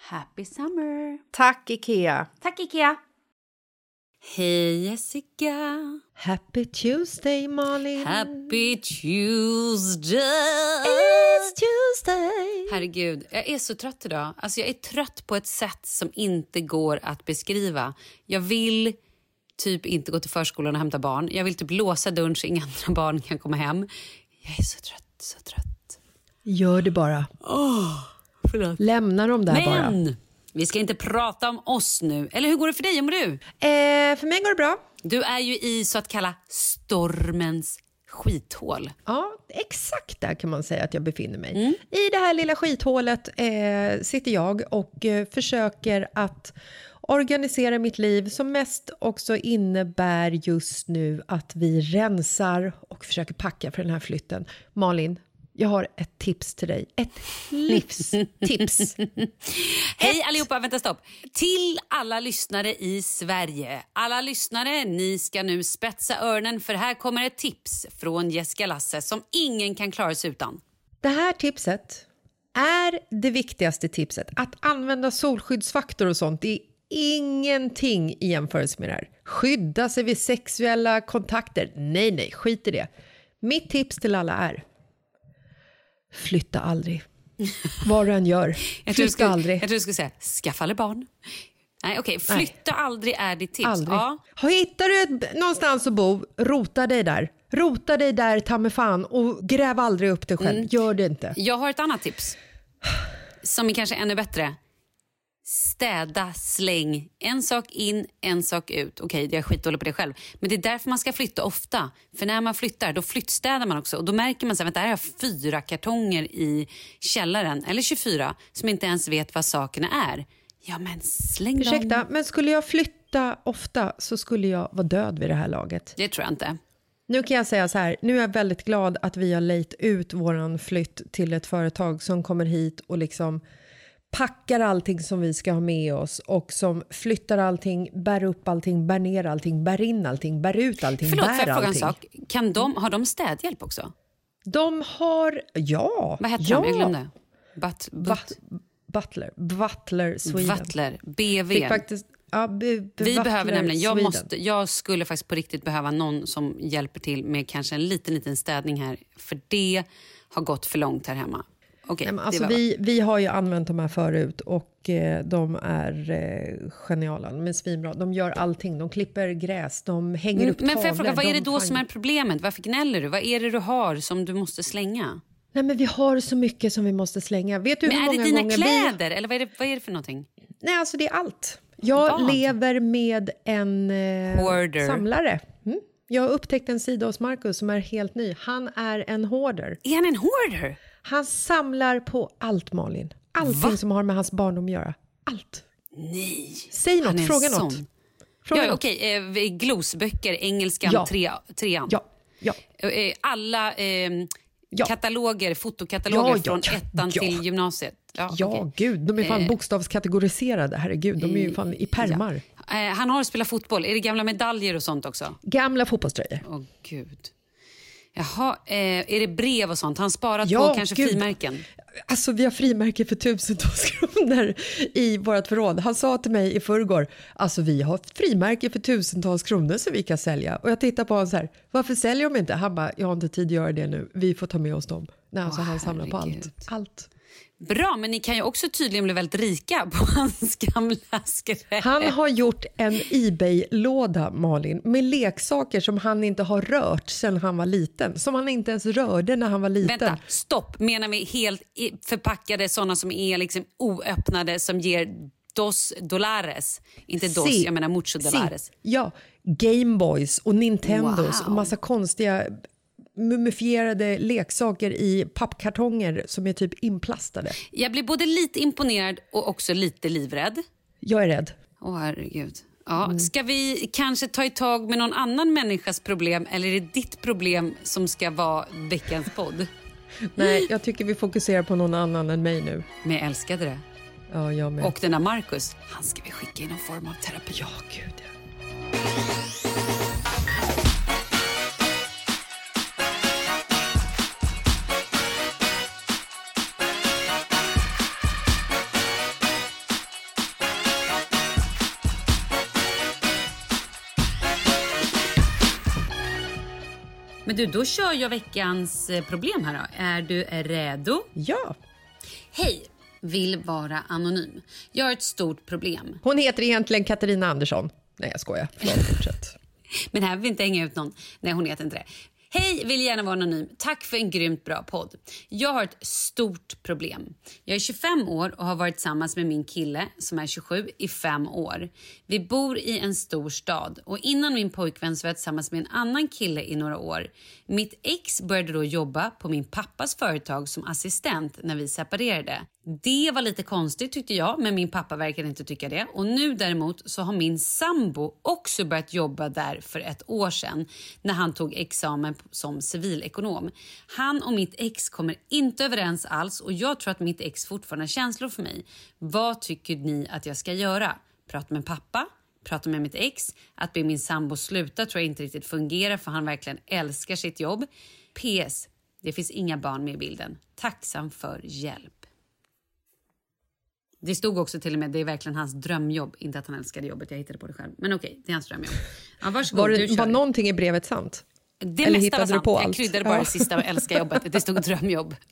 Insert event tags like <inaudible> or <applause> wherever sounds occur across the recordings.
Happy summer! Tack, Ikea! Tack Ikea! Hej Jessica! Happy Tuesday, Malin! Happy Tuesday! It's Tuesday! Herregud, jag är så trött idag. Alltså jag är trött på ett sätt som inte går att beskriva. Jag vill typ inte gå till förskolan och hämta barn. Jag vill typ låsa dörren så inga <laughs> andra barn kan komma hem. Jag är så trött, så trött. Gör det bara. Förlåt. Lämna dem där bara. Men vi ska inte prata om oss nu. Eller hur går det för dig? Hur mår du? Eh, för mig går det bra. Du är ju i så att kalla stormens skithål. Ja, exakt där kan man säga att jag befinner mig. I det här lilla skithålet eh, sitter jag och eh, försöker att organisera mitt liv som mest också innebär just nu att vi rensar och försöker packa för den här flytten. Malin, jag har ett tips till dig. Ett livstips. <laughs> Hej allihopa, vänta stopp. Till alla lyssnare i Sverige. Alla lyssnare, ni ska nu spetsa öronen för här kommer ett tips från Jessica Lasse som ingen kan klara sig utan. Det här tipset är det viktigaste tipset. Att använda solskyddsfaktor och sånt, det är ingenting i jämförelse med det här. Skydda sig vid sexuella kontakter. Nej, nej, skit i det. Mitt tips till alla är flytta aldrig. Vad du än gör, <laughs> flytta skulle, aldrig. Jag tror du skulle säga skaffa eller barn. Nej, okej. Flytta aldrig är ditt tips. Aldrig. Ja. Hittar du ett, någonstans att bo, rota dig där. Rota dig där ta mig fan och gräv aldrig upp dig själv. Mm. Gör det inte. Jag har ett annat tips som är kanske ännu bättre. Städa, släng. En sak in, en sak ut. Okej, jag är skitdålig på det själv. Men det är därför man ska flytta ofta. För när man flyttar, då flyttstädar man också. Och då märker man att här har jag fyra kartonger i källaren, eller 24, som inte ens vet vad sakerna är. Ja, men släng dem. Ursäkta, men skulle jag flytta ofta så skulle jag vara död vid det här laget. Det tror jag inte. Nu kan jag säga så här, nu är jag väldigt glad att vi har lejt ut våran flytt till ett företag som kommer hit och liksom packar allting som vi ska ha med oss och som flyttar allting, bär upp allting, bär ner allting, bär in allting, bär ut allting, Förlåt, får bär jag fråga en allting. sak? Kan de, har de städhjälp också? De har, ja, Vad heter ja. de? Jag glömde. But, but, But, Butler, Butler Sweden. Butler, BV. Fick faktiskt, ja, Vi Butler behöver nämligen, jag, Sweden. måste, jag skulle faktiskt på riktigt behöva någon som hjälper till med kanske en liten, liten städning här. För det har gått för långt här hemma. Okej, Nej, men alltså var- vi, vi har ju använt de här förut och eh, de är eh, geniala. De är svinbra. De gör allting. De klipper gräs, de hänger upp Men får jag fråga, tavlor, vad är det de då som är problemet? Varför gnäller du? Vad är det du har som du måste slänga? Nej, men vi har så mycket som vi måste slänga. Vet du Men hur är många det dina kläder eller vad är det, vad är det för någonting? Vi... Nej, alltså det är allt. Jag Vad? lever med en eh, samlare. Mm. Jag har upptäckt en sida hos Marcus som är helt ny. Han är en hoarder. Är han en hoarder? Han samlar på allt, Malin. Allting Va? som har med hans barndom att göra. Allt. Nej. Säg något, fråga sån. något. Fråga Ja, något. okej, eh, glosböcker, engelskan, Ja. tre, trean. Ja, ja. Eh, Alla eh, Ja. kataloger, fotokataloger Ja, ja, från ja, ettan ja. till gymnasiet. Ja, Ja, okej. gud. De är fan Eh, bokstavskategoriserade. Herregud, de är ju fan i pärmar. Ja. Eh, han har spelat fotboll. Är det gamla medaljer och sånt också? Gamla fotbollströjor. Åh, gud. Jaha, eh, är det brev och sånt? Han sparat Ja, på kanske gud. frimärken? Alltså, vi har frimärke för tusentals <laughs> kronor i vårt förråd. Han sa till mig i förrgår, alltså vi har frimärke för tusentals kronor som vi kan sälja. Och jag tittar på honom så här, varför säljer de inte? Han bara, jag har inte tid att göra det nu, vi får ta med oss dem. Nej, alltså Åh, han samlar på herregud. allt. Allt. Bra, men ni kan ju också tydligen bli väldigt rika <laughs> på hans gamla skräp. Han har gjort en Ebay-låda, Malin, med leksaker som han inte har rört sedan han var liten. Som han inte ens rörde när han var liten. Vänta, stopp. Menar vi helt förpackade såna som är liksom oöppnade som ger dos dolares? Inte dos, Si. jag menar mucho Si. dolares. Ja, Gameboys och Nintendos Wow. och massa konstiga mumifierade leksaker i pappkartonger som är typ inplastade. Jag blir både lite imponerad och också lite livrädd. Jag är rädd. Åh herregud. Ja, Mm. Ska vi kanske ta i tag med någon annan människas problem eller är det ditt problem som ska vara veckans podd? <laughs> Nej, jag tycker vi fokuserar på någon annan än mig nu. Men jag älskade det. Ja, jag med. Och den där Marcus, han ska vi skicka i någon form av terapi. Ja, gud ja. Men du, då kör jag veckans eh, problem här då. Är du redo? Ja. Hej! Vill vara anonym. Jag har ett stort problem. Hon heter egentligen Katarina Andersson. Nej, jag skojar. Förlåt, fortsätt. <laughs> Men här vill vi inte hänga ut någon. Nej, hon heter inte det. Hej, vill gärna vara anonym. Tack för en grymt bra podd. Jag har ett stort problem. Jag är 25 år och har varit tillsammans med min kille som är 27 i fem år. Vi bor i en stor stad och innan min pojkvän så var jag tillsammans med en annan kille i några år. Mitt ex började då jobba på min pappas företag som assistent när vi separerade. Det var lite konstigt tyckte jag, men min pappa verkar inte tycka det. Och nu däremot så har min sambo också börjat jobba där för ett år sedan när han tog examen som civilekonom. Han och mitt ex kommer inte överens alls och jag tror att mitt ex fortfarande har känslor för mig. Vad tycker ni att jag ska göra? Prata med pappa? Prata med mitt ex? Att be min sambo sluta tror jag inte riktigt fungerar för han verkligen älskar sitt jobb. PS. Det finns inga barn med i bilden. Tacksam för hjälp. Det stod också till och med det är verkligen hans drömjobb. Inte att han älskade jobbet, jag hittade på det själv. Men okej, det är hans drömjobb. Ja, varsågod, Var, du det, kör. var någonting i brevet sant? Det eller mesta var sant. på jag allt? kryddade bara Ja. det sista och älska jobbet. Det stod drömjobb. <laughs>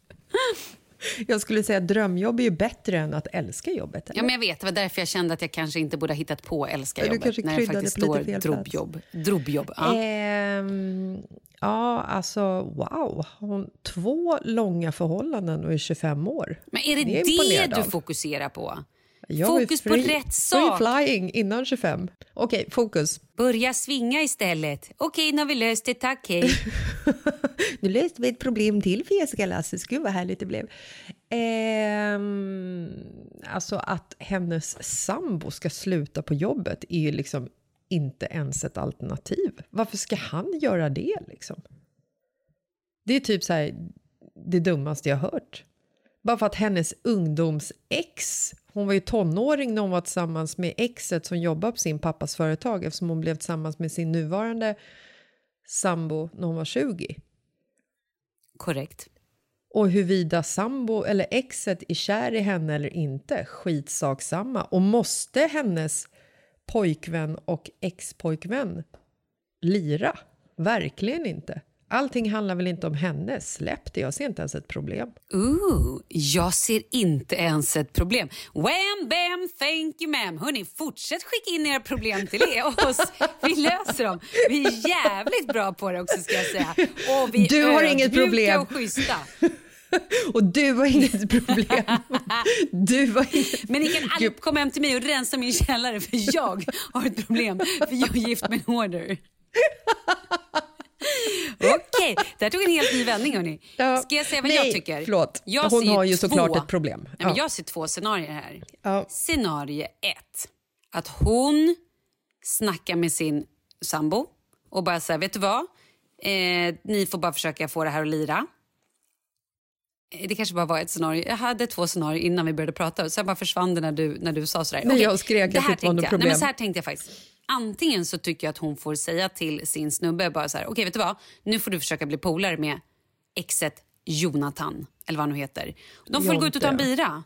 Jag skulle säga att drömjobb är ju bättre än att älska jobbet. Eller? Ja, men jag vet, det var därför jag kände att jag kanske inte borde ha hittat på älska Du jobbet. kanske när det faktiskt står drobbjobb. drobbjobb. Ja. Ehm, ja, alltså wow. Hon två långa förhållanden och är 25 år. Men är det Det är det, du fokuserar på? Jag Fokus på rätt sak. Free flying innan 25. Okej, fokus. Börja svinga istället. Okej, nu har vi löst det. Tack, hej. <laughs> Nu löste vi ett problem till för Jessica Lasses. Gud vad härligt det blev. Ehm, alltså att hennes sambo ska sluta på jobbet är ju liksom inte ens ett alternativ. Varför ska han göra det liksom? Det är typ så här det dummaste jag hört. Bara för att hennes ungdomsex, hon var ju tonåring när hon var tillsammans med exet som jobbar på sin pappas företag eftersom hon blev tillsammans med sin nuvarande sambo när hon var 20. Korrekt. Och huruvida sambo eller exet är kär i henne eller inte, skitsak samma. Och måste hennes pojkvän och expojkvän lira? Verkligen inte. Allting handlar väl inte om henne? Släpp det, jag ser inte ens ett problem. Ooh, jag ser inte ens ett problem. Wham, bam, thank you ma'am. Hörni, fortsätt skicka in era problem till oss. Vi löser dem. Vi är jävligt bra på det också ska jag säga. Och vi Du har inget problem. och schyssta. <laughs> Och du har inget problem. Du har inget... Men ni kan aldrig komma hem till mig och rensa min källare för jag har ett problem. För jag är gift med en hoarder. Okej, det här tog en helt ny vändning hörni. Ska jag säga vad Nej, jag tycker? förlåt. Jag Hon har ju två. såklart ett problem. Nej, men Ja. jag ser två scenarier här. Ja. Scenario ett. Att hon snackar med sin sambo och bara säger, vet du vad? Eh, ni får bara försöka få det här att lira. Eh, Det kanske bara var ett scenario. Jag hade två scenarier innan vi började prata. Sen bara försvann det när du, när du sa sådär. Nej, jag skrek att det var tänkte något jag. Nej, problem. men så här tänkte jag faktiskt. Antingen så tycker jag att hon får säga till sin snubbe bara så här, okej vet du vad? Nu får du försöka bli polare med exet Jonathan, eller vad han nu heter. De får gå ut och ta en bira.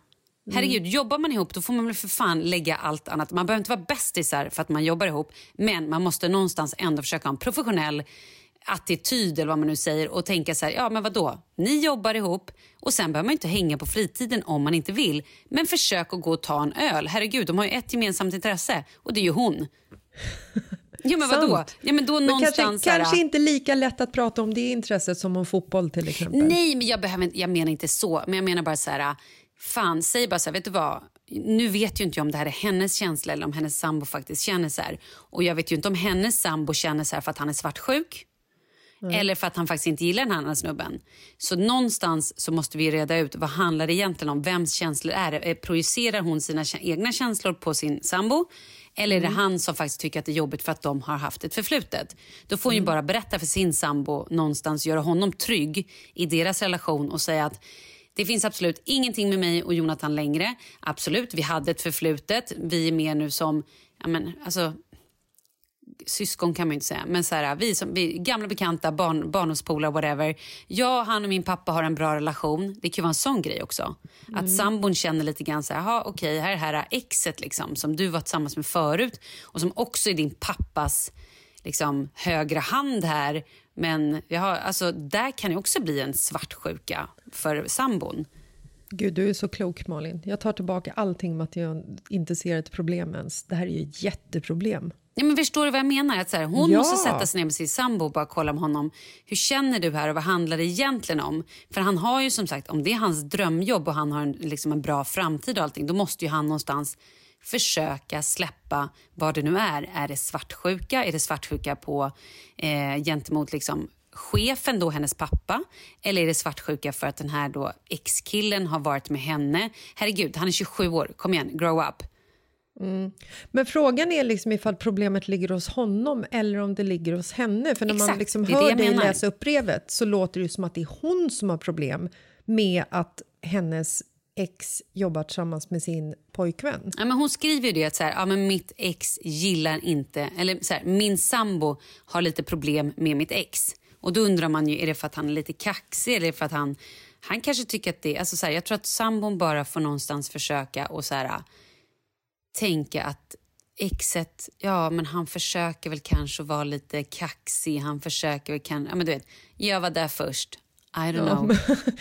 Herregud, jobbar man ihop då får man väl för fan lägga allt annat. Man behöver inte vara bästisar för att man jobbar ihop. Men man måste någonstans ändå försöka ha en professionell attityd eller vad man nu säger och tänka så här, ja men vadå, ni jobbar ihop och sen behöver man inte hänga på fritiden om man inte vill. Men försök att gå och ta en öl. Herregud, de har ju ett gemensamt intresse och det är ju hon. Ja men vadå? Ja, men då Men någonstans kanske, kanske inte lika lätt att prata om det intresset som om fotboll till exempel. Nej, men jag, behöver, jag menar inte så. Men jag menar bara så här, fan, säg bara så här, vet du vad? Nu vet ju inte jag om det här är hennes känsla eller om hennes sambo faktiskt känner så här. Och jag vet ju inte om hennes sambo känner så här för att han är svartsjuk. Eller för att han faktiskt inte gillar den här andra snubben. Så någonstans så måste vi reda ut vad handlar det egentligen om. Vems känslor är det? Eh, Projicerar hon sina egna känslor på sin sambo? Eller är det han som faktiskt tycker att det är jobbigt för att de har haft ett förflutet? Då får hon ju bara berätta för sin sambo någonstans, göra honom trygg i deras relation och säga att det finns absolut ingenting med mig och Jonathan längre. Absolut, vi hade ett förflutet. Vi är mer nu som, ja men alltså syskon kan man ju inte säga, men så här, vi som vi, gamla bekanta, barn, barndomspolare, whatever. Jag, han och min pappa har en bra relation. Det kan ju vara en sån grej också. Att sambon känner lite grann så här, "Jaha, okej, här är det här exet liksom, som du var tillsammans med förut och som också är din pappas liksom, högra hand här. Men jag har, alltså, där kan det också bli en svartsjuka för sambon. Gud, du är så klok Malin. Jag tar tillbaka allting med att jag inte ser ett problem ens. Det här är ju ett jätteproblem. Ja, men förstår du vad jag menar? Att så här, hon Ja. måste sätta sig ner med sin sambo och bara kolla med honom. Hur känner du här och vad handlar det egentligen om? För han har ju som sagt, om det är hans drömjobb och han har en, liksom en bra framtid och allting, då måste ju han någonstans försöka släppa vad det nu är. Är det svartsjuka? Är det svartsjuka på eh, gentemot liksom chefen, då hennes pappa? Eller är det svartsjuka för att den här då ex-killen har varit med henne? Herregud, han är 27 år. Kom igen, grow up. Men frågan är liksom ifall problemet ligger hos honom eller om det ligger hos henne. För när man Exakt, liksom är det hör dig menar. läsa upp brevet så låter det som att det är hon som har problem med att hennes ex jobbar tillsammans med sin pojkvän. Ja, men hon skriver ju det att så här, ja, men mitt ex gillar inte, eller så här, min sambo har lite problem med mitt ex. Och då undrar man ju, är det för att han är lite kaxig eller är det för att han, han kanske tycker att det, alltså så här, jag tror att sambon bara får någonstans försöka och så här, tänka att exet, ja men han försöker väl kanske vara lite kaxig, han försöker väl kan, ja men du vet, jag var där först, I don't know.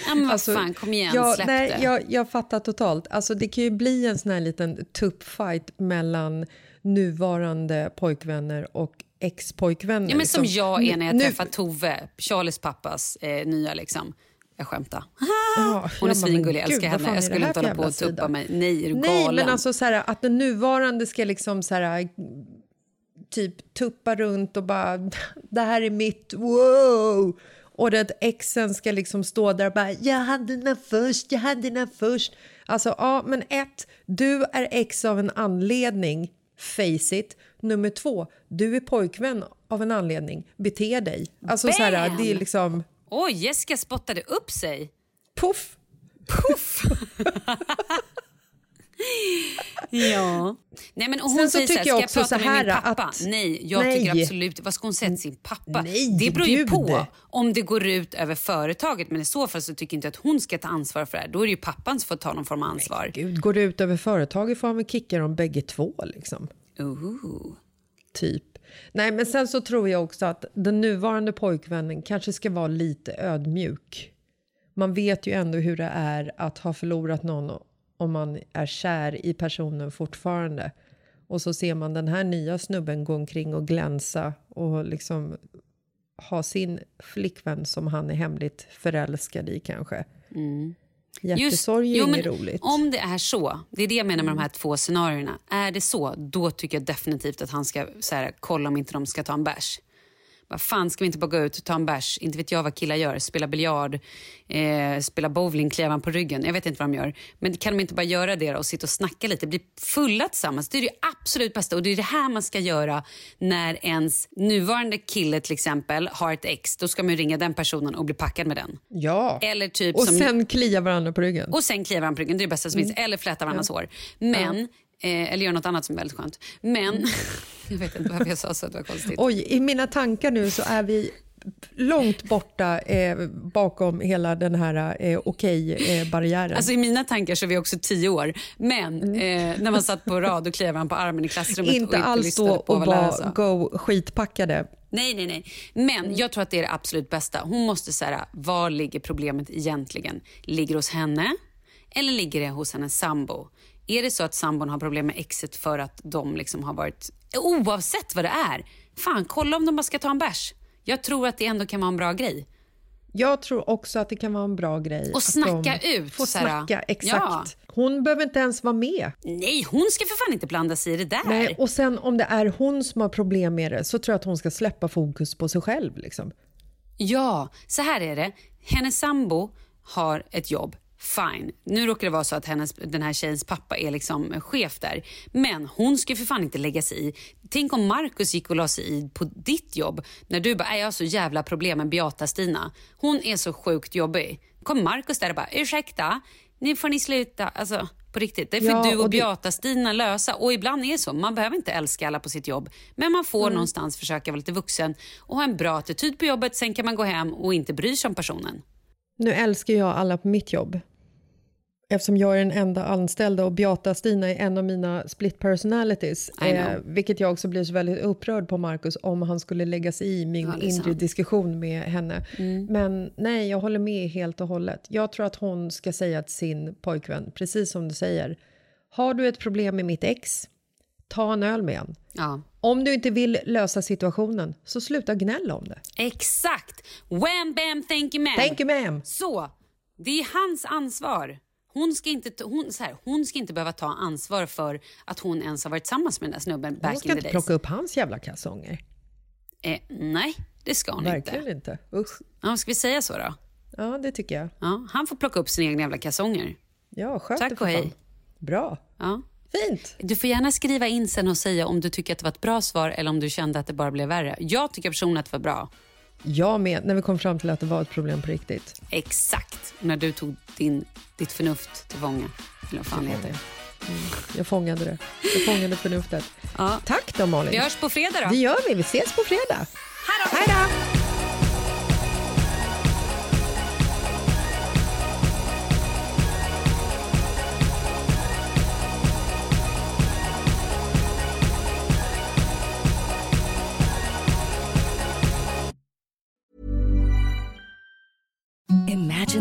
Ja, men vad Alltså, fan, kom igen, ja, släpp nej, det. jag, jag fattar totalt. Alltså, det kan ju bli en sån här liten tuppfight mellan nuvarande pojkvänner och ex-pojkvänner. Ja, men som liksom. jag är när jag Nu- träffar Tove, Charlies pappas eh, nya liksom. Jag skämtar. Ja, Hon är svingullig, jag älskar henne. Jag skulle inte hålla på och tuppa mig. Nej, är du Nej, galen? men alltså så här, att den nuvarande ska liksom så här, typ tuppa runt och bara <laughs> det här är mitt, wow! Och att exen ska liksom stå där och bara jag hade den först, jag hade den först. Alltså ja, men ett, du är ex av en anledning, face it. Nummer två, du är pojkvän av en anledning, bete dig. Alltså så här, det är liksom Oj, Jessica spottade upp sig. puff. <laughs> Ja. Nej, men hon Sen så säger så här, tycker jag ska jag prata med min pappa? att- Nej, jag Nej. tycker absolut Vad ska hon säga till sin pappa? Nej, det beror ju på om det går ut över företaget. Men i så fall så tycker inte att hon ska ta ansvar för det här. Då är det ju pappan som får ta någon form av ansvar. Gud, går det ut över företaget får han väl kicka dem bägge två liksom. Ooh. Typ. Nej, men sen så tror jag också att den nuvarande pojkvännen kanske ska vara lite ödmjuk. Man vet ju ändå hur det är att ha förlorat någon om man är kär i personen fortfarande. Och så ser man den här nya snubben gå omkring och glänsa och liksom ha sin flickvän som han är hemligt förälskad i kanske. Mm. Hjärtesorg är jo, inget roligt. Om det är så, det är det jag menar med de här två scenarierna. Är det så, då tycker jag definitivt att han ska så här, kolla om inte de ska ta en bärs. Vad fan, ska vi inte bara gå ut och ta en bärs? Inte vet jag vad killar gör. Spela biljard, eh, spela bowling, kliva på ryggen. Jag vet inte vad de gör. Men kan de inte bara göra det och sitta och snacka lite? Bli fulla tillsammans. Det är det absolut bästa. Och det är det här man ska göra när ens nuvarande kille till exempel har ett ex. Då ska man ringa den personen och bli packad med den. Ja. Eller typ och som... sen klia varandra på ryggen. Och sen kliver han på ryggen, det är det bästa som finns. Eller flätar varandras hår. Men, eh, eller gör något annat som är väldigt skönt. Men, <laughs> jag vet inte varför jag sa så, det var konstigt. Oj, i mina tankar nu så är vi långt borta eh, bakom hela den här eh, okej-barriären. Alltså i mina tankar så är vi också tio år. Men eh, när man satt på rad och klev på armen i klassrummet inte och alls då och bara go skitpackade. Nej, nej, nej. Men jag tror att det är det absolut bästa. Hon måste säga, var ligger problemet egentligen? Ligger hos henne eller ligger det hos hennes sambo? Är det så att sambon har problem med exet för att de liksom har varit, oavsett vad det är, fan kolla om de bara ska ta en bärs. Jag tror att det ändå kan vara en bra grej. Jag tror också att det kan vara en bra grej. Och att snacka de ut, Får här. snacka, exakt. Ja. Hon behöver inte ens vara med. Nej, hon ska för fan inte blanda sig i det där. Nej, och sen om det är hon som har problem med det så tror jag att hon ska släppa fokus på sig själv. Liksom. Ja, så här är det. Hennes sambo har ett jobb. Fine. Nu råkar det vara så att hennes, den här tjejens pappa är liksom chef där. Men hon ska för fan inte lägga sig i. Tänk om Markus gick och la sig i på ditt jobb när du bara, "Nej, jag har så jävla problem med Beata-Stina. Hon är så sjukt jobbig. Kom Markus där och bara, ursäkta, nu får ni sluta. Alltså, på riktigt. Det får Ja, du och, och Beata-Stina lösa. Och ibland är det så. Man behöver inte älska alla på sitt jobb. Men man får någonstans försöka vara lite vuxen och ha en bra attityd på jobbet. Sen kan man gå hem och inte bry sig om personen. Nu älskar jag alla på mitt jobb. Eftersom jag är den enda anställda och Beata-Stina är en av mina split personalities. Know. vilket jag också blir så väldigt upprörd på Marcus om han skulle lägga sig i min Ja, inre sant. Mm. diskussion med henne. Men nej, jag håller med helt och hållet. Jag tror att hon ska säga till sin pojkvän, precis som du säger. Har du ett problem med mitt ex, ta en öl med han. Ja. Om du inte vill lösa situationen, så sluta gnälla om det. Exakt! Wham, bam, thank you, ma'am. Thank you ma'am. Så, det är hans ansvar. Hon ska, inte, hon, så här, hon ska inte behöva ta ansvar för att hon ens har varit tillsammans med den där snubben Hon back ska in the inte days. plocka upp hans jävla kalsonger. Eh, nej, det ska hon Verkligen inte. inte. Usch. Ja, ska vi säga så då? Ja, det tycker jag. Ja, han får plocka upp sina egna jävla kalsonger. Ja, sköt Tack det för och hej. Bra. Ja. Fint. Du får gärna skriva in sen och säga om du tycker att det var ett bra svar eller om du kände att det bara blev värre. Jag tycker personligen att det var bra. Jag med, när vi kom fram till att det var ett problem på riktigt. Exakt när du tog din, ditt förnuft till fånga. Eller vad fan det heter. Jag fångade det. Jag fångade förnuftet. Ja. Tack då Malin. Vi hörs på fredag då. Det gör vi. Vi ses på fredag. Hej då.